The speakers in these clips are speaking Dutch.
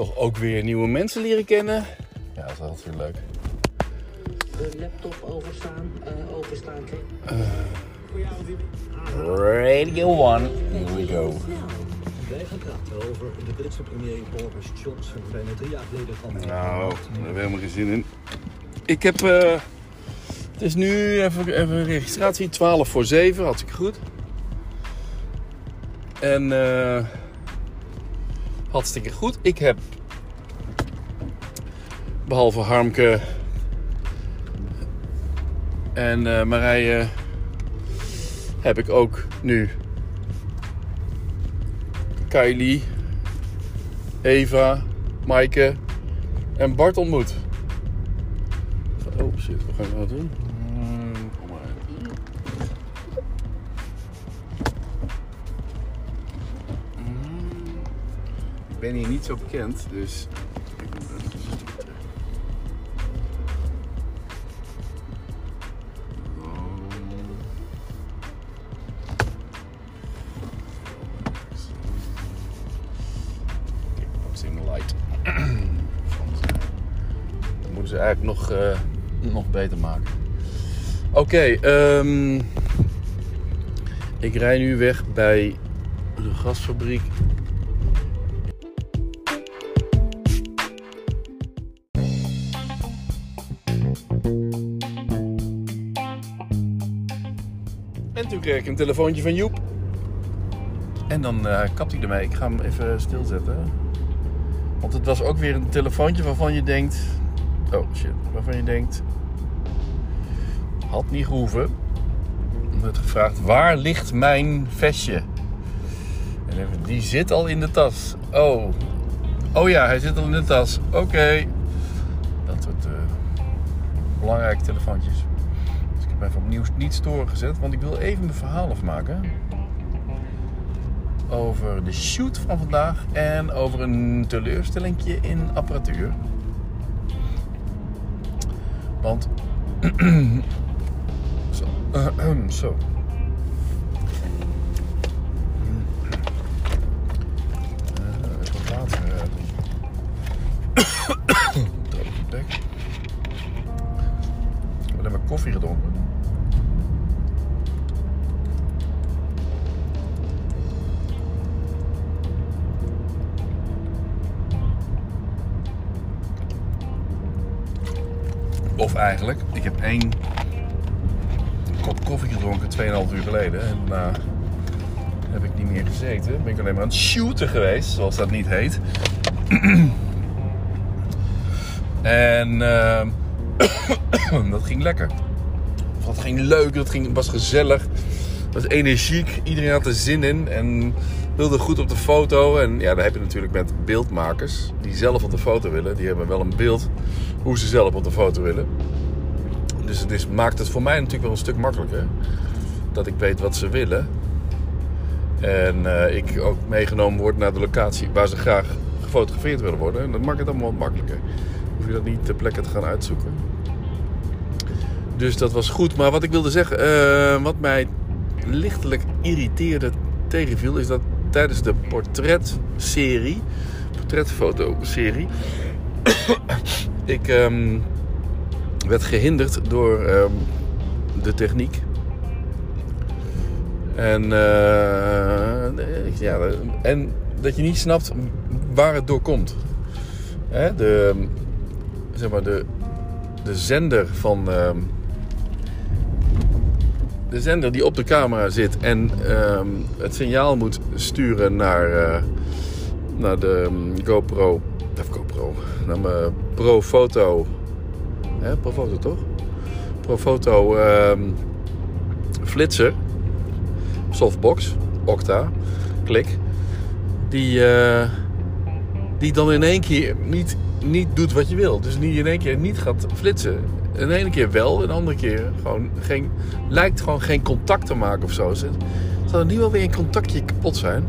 toch ook weer nieuwe mensen leren kennen. Ja, dat is altijd weer leuk. De laptop overstaan, uh, openstaan. Radio 1. Here we go. Wij gaan praten over de Britse premier Boris Johnson. Bijna drie jaar geleden van... Nou, daar hebben we helemaal geen zin in. Ik heb... Uh, het is nu even, even registratie. 12 voor 7. Hartstikke goed. En... Uh, hartstikke goed. Ik heb... Behalve Harmke... En uh, Marije... Heb ik ook nu Kylie, Eva, Maaike en Bart ontmoet. Oh shit, wat gaan we nou doen? Ik ben hier niet zo bekend, dus light. Dat moeten ze eigenlijk nog, uh, nog beter maken. Oké, um, ik rij nu weg bij de gasfabriek. En toen kreeg ik een telefoontje van Joep. En dan uh, kapt hij ermee. Ik ga hem even stilzetten. Want het was ook weer een telefoontje waarvan je denkt. Oh shit, waarvan je denkt. Had niet gehoeven. Er werd gevraagd: waar ligt mijn vestje? En even, die zit al in de tas. Oh. Oh ja, hij zit al in de tas. Oké. Dat soort uh, belangrijke telefoontjes. Dus ik heb even opnieuw niet storen gezet, want ik wil even mijn verhaal afmaken over de shoot van vandaag en over een teleurstellingje in apparatuur. Want. zo. zo. Bek. We hebben maar koffie gedronken. Eigenlijk, ik heb één kop koffie gedronken 2,5 uur geleden. En daarna heb ik niet meer gezeten. Ben ik alleen maar aan het shooten geweest, zoals dat niet heet. en uh, dat ging lekker. Dat ging leuk, dat ging, was gezellig. Het was energiek, iedereen had er zin in. En wilde goed op de foto. En ja, daar heb je natuurlijk met beeldmakers die zelf op de foto willen. Die hebben wel een beeld hoe ze zelf op de foto willen. Dus het maakt het voor mij natuurlijk wel een stuk makkelijker. Dat ik weet wat ze willen. En uh, ik ook meegenomen word naar de locatie waar ze graag gefotografeerd willen worden. En dat maakt het allemaal wat makkelijker. Hoef je dat niet ter plekke te gaan uitzoeken. Dus dat was goed. Maar wat ik wilde zeggen, uh, wat mij lichtelijk irriteerde tegenviel, is dat tijdens de portretserie, portretfotoserie, ik um, werd gehinderd door um, de techniek. En, uh, ja, en dat je niet snapt waar het door komt. Hè? De, zeg maar de, de zender van. Uh, de zender die op de camera zit en uh, het signaal moet sturen naar, uh, naar de GoPro. Of GoPro. Naar mijn Pro Foto. Hè, Pro Foto toch? Pro Foto flitser. Softbox. Octa. Klik. Die, uh, die dan in één keer niet, niet doet wat je wil. Dus niet in één keer niet gaat flitsen. En de ene keer wel, en de andere keer gewoon geen, lijkt gewoon geen contact te maken of zo. Zou er nu wel weer een contactje kapot zijn?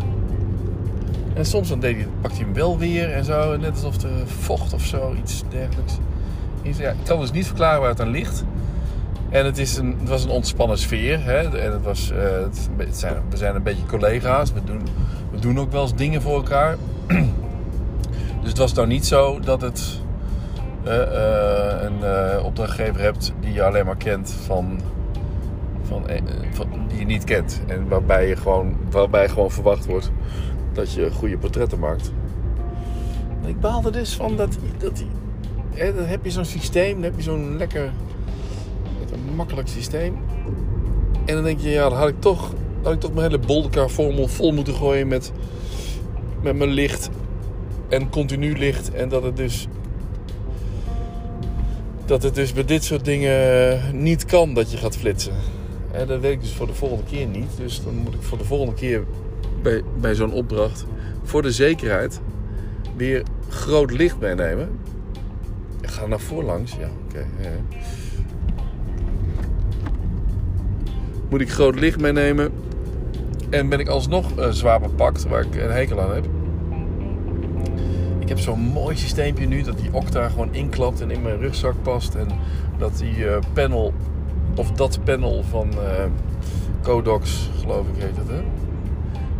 En soms dan deed hij, pakt hij hem wel weer en zo, net alsof er vocht of zo, iets dergelijks. Ik kan dus niet verklaren waar het aan ligt. En het, is een, het was een ontspannen sfeer. Hè? En het was, uh, het zijn, we zijn een beetje collega's. We doen, we doen ook wel eens dingen voor elkaar. Dus het was nou niet zo dat het eh, eh, een opdrachtgever hebt die je alleen maar kent van, van, die je niet kent en waarbij je gewoon waarbij gewoon verwacht wordt dat je goede portretten maakt. Ik baalde dus van dat dat dan heb je zo'n systeem, dan heb je zo'n lekker makkelijk systeem. En dan denk je, ja, dan had ik toch, had ik toch mijn hele bolderkar formel vol moeten gooien met, met mijn licht en continu licht. En dat het dus dat het dus bij dit soort dingen niet kan dat je gaat flitsen. En dat weet ik dus voor de volgende keer niet. Dus dan moet ik voor de volgende keer bij, bij zo'n opdracht voor de zekerheid weer groot licht meenemen. Ik ga naar voorlangs, ja, oké. Moet ik groot licht meenemen en ben ik alsnog eh, zwaar bepakt, waar ik een hekel aan heb. Ik heb zo'n mooi systeempje nu dat die Octa gewoon inklapt en in mijn rugzak past. En dat die eh, panel, of dat panel van eh Codox, geloof ik heet het, hè?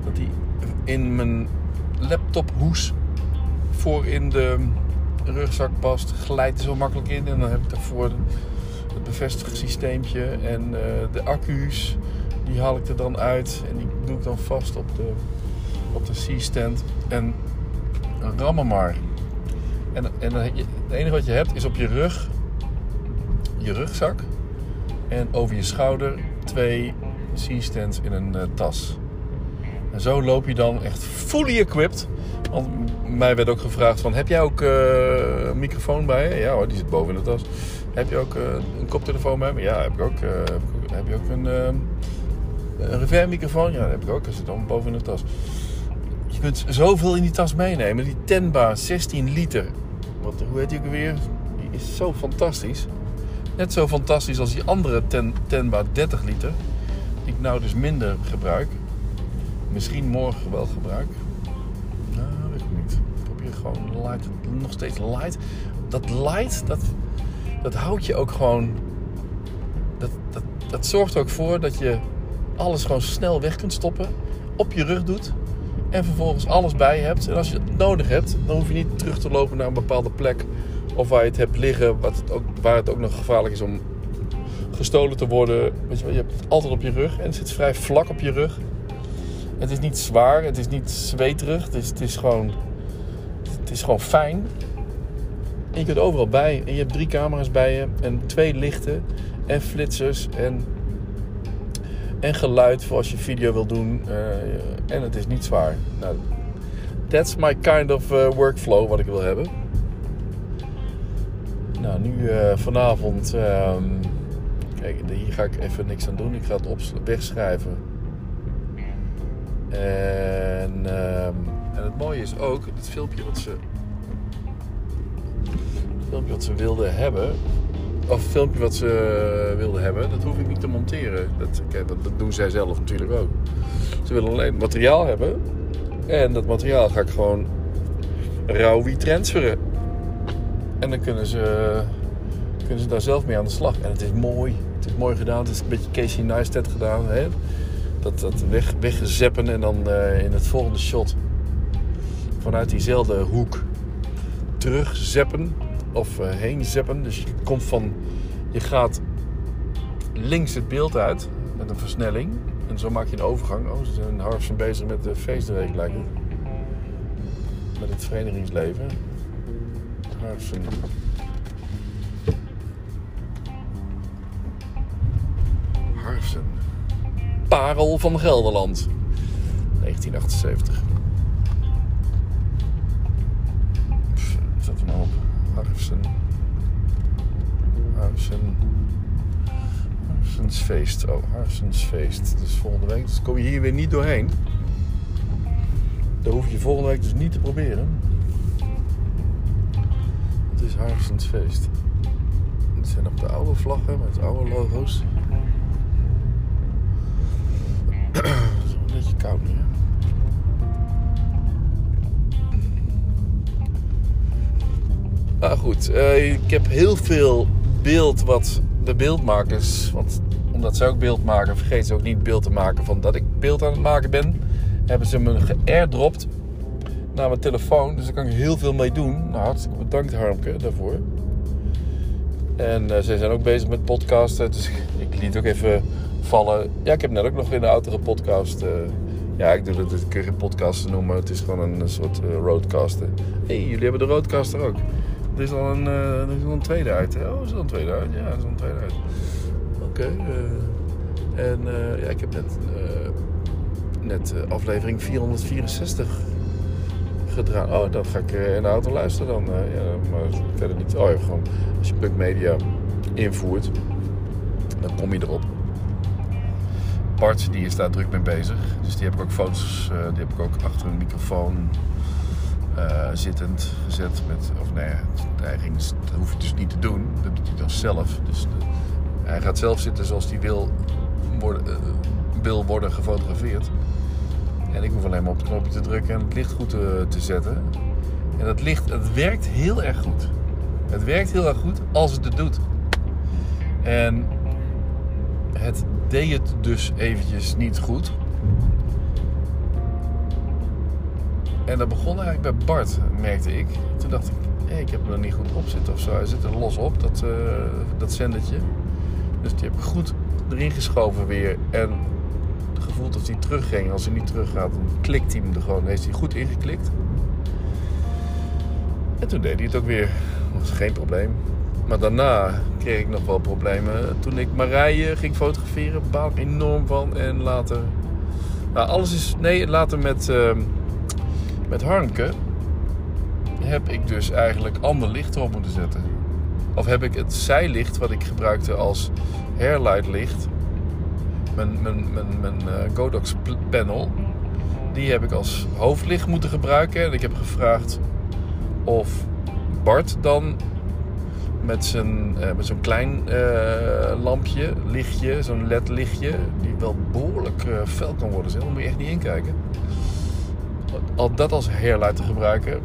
Dat die in mijn laptophoes voor in de rugzak past. Glijdt er zo makkelijk in. En dan heb ik daarvoor het bevestigingssysteempje en eh, de accu's. Die haal ik er dan uit en die doe ik dan vast op de, op de C-stand. En rammen maar. En, en je, het enige wat je hebt is op je rug, je rugzak. En over je schouder twee C-stands in een eh, tas. En zo loop je dan echt fully equipped. Want mij werd ook gevraagd van, heb jij ook eh, een microfoon bij je? Ja hoor, die zit boven in de tas. Heb je ook eh, een koptelefoon bij me? Ja, heb ik ook. eh, heb, je ook een, een reverb microfoon? Ja, dat heb ik ook. Dat zit dan boven in de tas. Je kunt zoveel in die tas meenemen. Die Tenba 16 liter. Wat, hoe heet die ook weer? Die is zo fantastisch. Net zo fantastisch als die andere ten, Tenba 30 liter. Die ik nou dus minder gebruik. Misschien morgen wel gebruik. Gewoon light, nog steeds light. Dat light, dat, dat houdt je ook gewoon... Dat, dat, dat zorgt er ook voor dat je alles gewoon snel weg kunt stoppen. Op je rug doet. En vervolgens alles bij hebt. En als je het nodig hebt, dan hoef je niet terug te lopen naar een bepaalde plek. Of waar je het hebt liggen, wat het ook, waar het ook nog gevaarlijk is om gestolen te worden. Je, hebt het altijd op je rug en het zit vrij vlak op je rug. Het is niet zwaar, het is niet zweterig. Het is, het is, gewoon, is gewoon fijn. Je kunt overal bij. En je hebt drie camera's bij je. En twee lichten. En flitsers. En, en geluid voor als je video wil doen. Eh, en het is niet zwaar. Nou, that's my kind of eh, workflow wat ik wil hebben. Nou, nu eh, vanavond... ehm, kijk, hier ga ik even niks aan doen. Ik ga het op, wegschrijven. En, ehm, en het mooie is ook, het filmpje wat ze, filmpje wat ze wilden hebben, of het filmpje wat ze wilden hebben, dat hoef ik niet te monteren. Dat, dat, dat doen zij zelf natuurlijk ook. Ze willen alleen materiaal hebben. En dat materiaal ga ik gewoon rauw wie transferen. En dan kunnen ze, kunnen ze daar zelf mee aan de slag. En het is mooi. Het is mooi gedaan. Het is een beetje Casey Neistat gedaan. Hè? Dat, dat weg, wegzeppen en dan eh, in het volgende shot vanuit diezelfde hoek terugzeppen of eh, heen zeppen. Dus je komt van, je gaat links het beeld uit met een versnelling. En zo maak je een overgang. Oh, ze zijn hard bezig met de feestweek lijkt het. Met het verenigingsleven. Harsen. Harsen. Parel van Gelderland. 1978. Harfsen. Harfsensfeest. Oh, Harfsensfeest. Dus volgende week. Dus kom je hier weer niet doorheen. Dat hoef je volgende week dus niet te proberen. Het is Harfsensfeest. Dit zijn nog de oude vlaggen met oude logo's. Goed, eh, ik heb heel veel beeld wat de beeldmakers, want omdat zij ook beeld maken, vergeet ze ook niet beeld te maken van dat ik beeld aan het maken ben. Hebben ze me geairdropt naar mijn telefoon. Dus daar kan ik heel veel mee doen. Nou, hartstikke bedankt Harmke daarvoor. En uh, zij zijn ook bezig met podcasten. Dus ik liet ook even vallen. Ja, ik heb net ook nog in de auto gepodcast. Uh, ja, ik doe het, ik kun geen podcast noemen. Het is gewoon een, soort uh, roadcaster. Hey, jullie hebben de roadcaster ook. Er is al een, er is een tweede uit. Hè? Oh, is al een tweede uit? Ja, er is al een tweede uit. Oké. Okay, en ja, ik heb net, net aflevering 464 gedraaid. Oh, dat ga ik in de auto luisteren dan. ja, maar verder niet. Oh ja, gewoon als je Plug Media invoert, dan kom je erop. Bart die is daar druk mee bezig. Dus die heb ik ook foto's, die heb ik ook achter een microfoon uh, zittend gezet. Met, of nee, hij ging, dat hoef je dus niet te doen. Dat doet hij dan zelf. Dus de, hij gaat zelf zitten zoals hij wil worden, uh, wil worden gefotografeerd. En ik hoef alleen maar op het knopje te drukken en het licht goed te, te zetten. En dat licht, het werkt heel erg goed. Het werkt heel erg goed als het het doet. En het deed het dus eventjes niet goed. En dat begon eigenlijk bij Bart, merkte ik. Toen dacht ik, ik heb hem er niet goed op zitten of zo. Hij zit er los op, dat, uh, dat zendertje. Dus die heb ik goed erin geschoven weer. En gevoeld of hij terugging. Als hij niet teruggaat, dan klikt hij hem er gewoon. Heeft hij goed ingeklikt. En toen deed hij het ook weer. Dat was geen probleem. Maar daarna kreeg ik nog wel problemen. Toen ik Marije ging fotograferen, baal ik enorm van. En later. Nou, alles is. Nee, later met. Uh, met Harmke. Heb ik dus eigenlijk ander licht erop moeten zetten. Of heb ik het zijlicht wat ik gebruikte als hairlight licht. Mijn, mijn, mijn, mijn uh, Godox panel. Die heb ik als hoofdlicht moeten gebruiken. En ik heb gevraagd of Bart dan met, zijn, uh, met zo'n klein uh, lampje, lichtje, zo'n LED-lichtje, die wel behoorlijk fel kan worden. Daar moet je echt niet inkijken. Al dat als hairlight te gebruiken,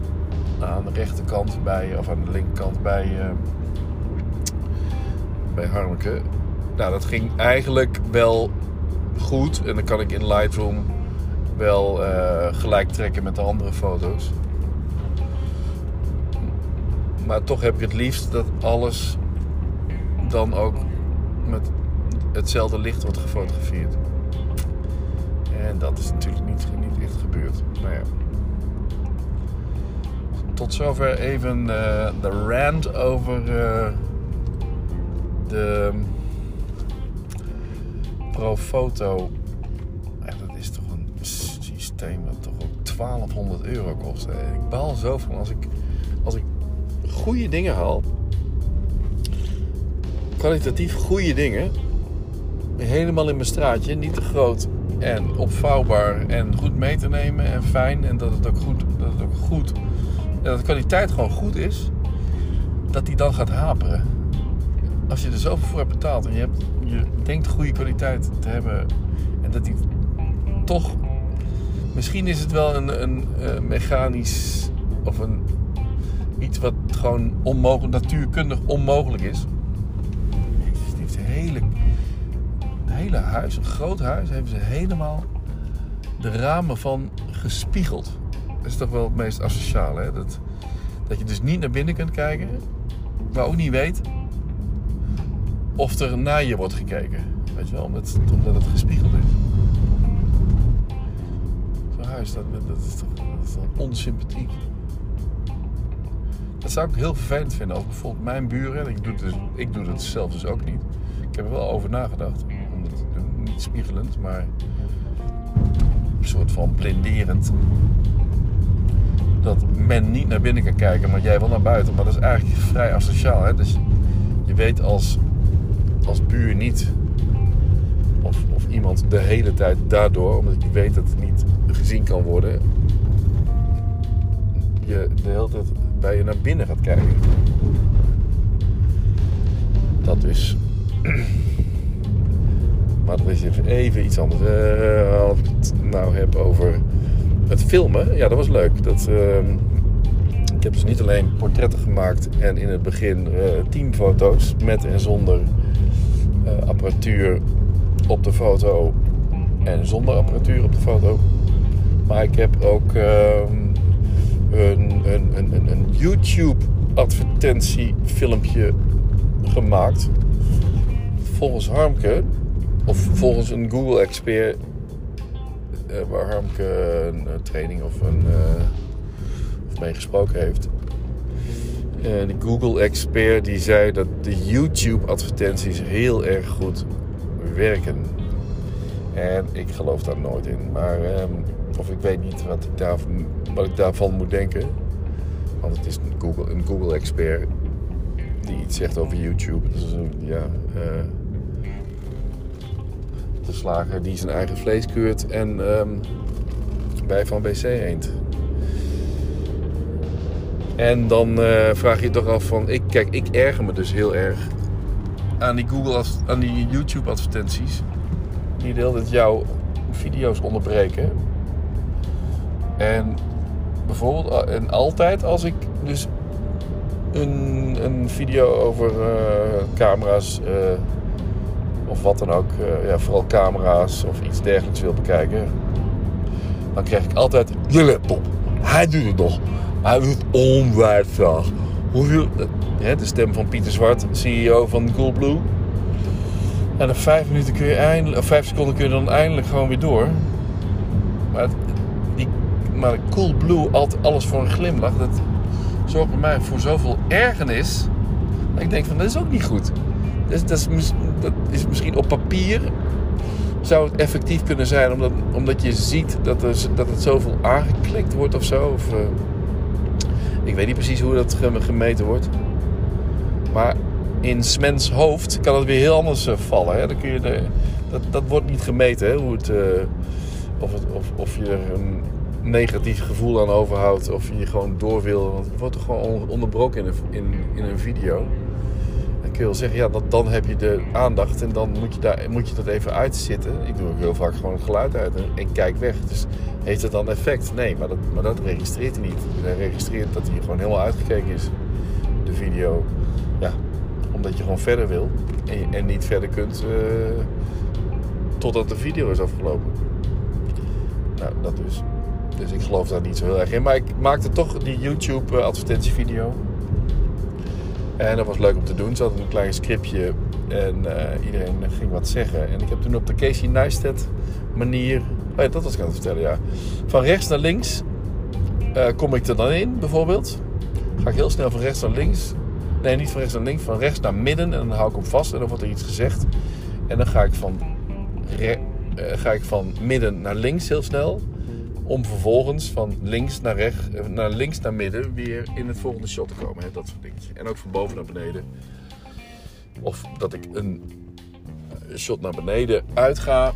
aan de rechterkant bij, of aan de linkerkant bij, bij Harmeke. Nou, dat ging eigenlijk wel goed. En dan kan ik in Lightroom wel gelijk trekken met de andere foto's. Maar toch heb ik het liefst dat alles dan ook met hetzelfde licht wordt gefotografeerd. En dat is natuurlijk niet, niet echt gebeurd. Nou ja. Tot zover even uh, de rant over uh, de Profoto. En dat is toch een systeem dat toch ook 1200 euro kost. Hè? Ik baal zo van als ik, als ik goede dingen haal. Kwalitatief goede dingen. Helemaal in mijn straatje. Niet te groot en opvouwbaar en goed mee te nemen en fijn. En dat het ook goed, dat het ook goed, dat de kwaliteit gewoon goed is. Dat die dan gaat haperen. Als je er zoveel voor hebt betaald en je, hebt, je denkt goede kwaliteit te hebben. En dat die toch. Misschien is het wel een, een, een mechanisch of een iets wat gewoon onmogelijk, natuurkundig onmogelijk is. Die heeft hele, hele huis, een groot huis, hebben ze helemaal de ramen van gespiegeld. Dat is toch wel het meest asociale, hè? Dat, dat je dus niet naar binnen kunt kijken, maar ook niet weet of er naar je wordt gekeken. Weet je wel, omdat, omdat het gespiegeld is. Zo'n huis, dat, dat, is toch, dat is onsympathiek. Dat zou ik heel vervelend vinden als bijvoorbeeld mijn buren, ik doe, het dus, ik doe het zelf dus ook niet. Ik heb er wel over nagedacht. Om het doen. Niet spiegelend, maar een soort van blinderend. Dat men niet naar binnen kan kijken, maar jij wel naar buiten. Maar dat is eigenlijk vrij asociaal. Hè? Dus je weet als, als buur niet of, of iemand de hele tijd daardoor, omdat je weet dat het niet gezien kan worden, je de hele tijd bij je naar binnen gaat kijken. Dat is. Maar dat is even iets anders. Uh, nou heb over het filmen. Ja, dat was leuk. Dat, uh, ik heb dus niet alleen portretten gemaakt en in het begin uh, teamfoto's met en zonder eh, apparatuur op de foto en zonder apparatuur op de foto. Maar ik heb ook ehm, een, een, een, een, een YouTube advertentiefilmpje gemaakt. Volgens Harmke, of volgens een Google expert, eh, waar Harmke een eh, training of, een, eh, of mee gesproken heeft. Eh, de Google expert die zei dat de YouTube advertenties heel erg goed werken. En ik geloof daar nooit in. Maar, ehm, of ik weet niet wat ik, daar, wat ik daarvan moet denken. Want het is een Google, een Google die iets zegt over YouTube. Dus ja, eh, de slager die zijn eigen vlees keurt en ehm, bij van BC eend. En dan eh, vraag je je toch af van, ik, kijk, ik erger me dus heel erg aan die Google, aan die YouTube advertenties. Die de jouw video's onderbreken. En bijvoorbeeld, a- en altijd als ik dus een, een video over eh, camera's eh, of wat dan ook, eh, ja, vooral camera's of iets dergelijks wil bekijken, dan krijg ik altijd je laptop. Hij doet het nog. Hij doet onwijs traag. Hoeveel, hè, de stem van Pieter Zwart, CEO van Coolblue. En na vijf minuten kun je eindelijk, of vijf seconden kun je dan eindelijk gewoon weer door. Maar, die, maar Coolblue, altijd alles voor een glimlach, dat zorgt bij mij voor zoveel ergernis. Dat ik denk van, dat is ook niet goed. Is, dat is, dat is misschien op papier zou het effectief kunnen zijn omdat, omdat je ziet dat, er, dat het zoveel aangeklikt wordt of zo. Of, eh, ik weet niet precies hoe dat gem- gemeten wordt. Maar in Smens hoofd kan het weer heel anders eh, vallen. Hè? Dan kun je de, dat, dat wordt niet gemeten. Hè? Hoe het, eh, of, of, of je er een negatief gevoel aan overhoudt. Of je gewoon door wil. Want het wordt toch gewoon on- onderbroken in in, in een video. Je wel zeggen, ja, dat, dan heb je de aandacht en dan moet je, daar, moet je dat even uitzitten. Ik doe ook heel vaak gewoon het geluid uit en, kijk weg. Dus heeft het dan effect? Nee, maar dat, maar dat registreert hij niet. Hij registreert dat hij gewoon helemaal uitgekeken is, de video. Ja, omdat je gewoon verder wil en, en niet verder kunt eh, totdat de video is afgelopen. Nou, dat dus. Dus ik geloof daar niet zo heel erg in. Maar ik maakte toch die YouTube eh. En dat was leuk om te doen. Ze hadden een klein scriptje en eh, iedereen ging wat zeggen. En ik heb toen op de Casey Neistat manier... Oh ja, dat was ik aan het vertellen, ja. Van rechts naar links eh, kom ik er dan in, bijvoorbeeld. Ga ik heel snel van rechts naar links. Nee, niet van rechts naar links, van rechts naar midden. En dan hou ik hem vast en dan wordt er iets gezegd. En dan ga ik van, eh, ga ik van midden naar links heel snel. Om vervolgens van links naar, rechts, eh, naar links naar midden weer in het volgende shot te komen. Hè? Dat soort dingen. En ook van boven naar beneden. Of dat ik een eh, shot naar beneden uitga.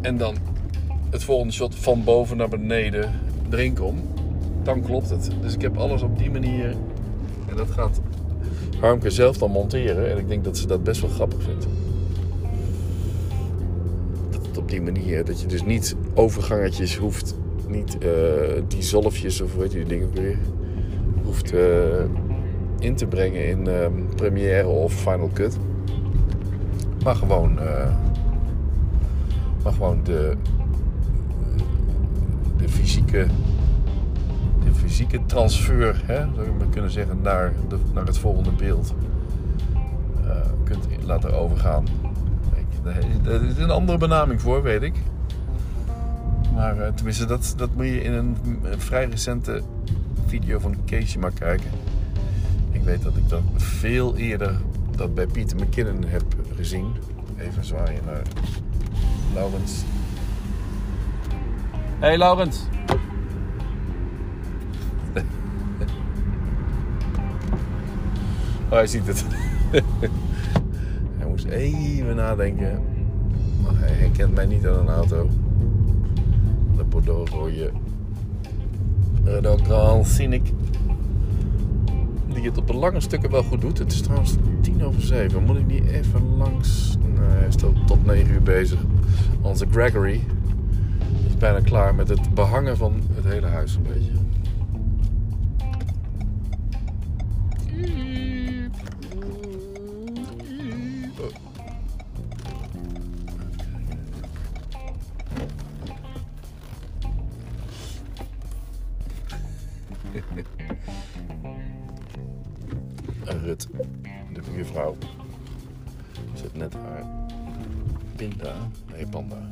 En dan het volgende shot van boven naar beneden erin kom. Dan klopt het. Dus ik heb alles op die manier. En dat gaat Harmke zelf dan monteren. En ik denk dat ze dat best wel grappig vindt. Op die manier. Dat je dus niet overgangetjes hoeft. Niet eh, die zolfjes of weet je die dingen weer. Hoeft eh, in te brengen in ehm, Premiere of Final Cut. Maar gewoon. eh, maar gewoon de. De fysieke. De fysieke transfer, hè, zou je maar kunnen zeggen, naar, de, naar het volgende beeld. kunt laten overgaan. Daar is een andere benaming voor, weet ik. Maar eh, tenminste, dat, dat moet je in een, een vrij recente video van Casey maar kijken. Ik weet dat ik dat veel eerder dat bij Peter McKinnon heb gezien. Even zwaaien naar Laurens. Hey Laurens. Oh, hij ziet het. moest even nadenken. Maar hij herkent mij niet aan een auto. De Bordeaux rode Renault Grand Scenic. Die het op de lange stukken wel goed doet. Het is trouwens tien over zeven. Moet ik niet even langs... Nee, hij is tot negen uur bezig. Onze Gregory is bijna klaar met het behangen van het hele huis een beetje. Rut, de buurvrouw, zet net haar pinda. Nee, panda.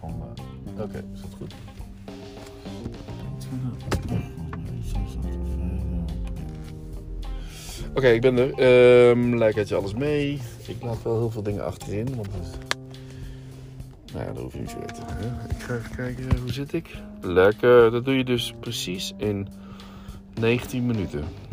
Panda. Oké, is dat goed? Oké, ik ben er. Ehm lijkt je alles mee. Ik laat wel heel veel dingen achterin, want. Nou ja, dat hoef je niet te weten. Ik ga even kijken, hoe zit ik? Lekker, dat doe je dus precies in 19 minuten.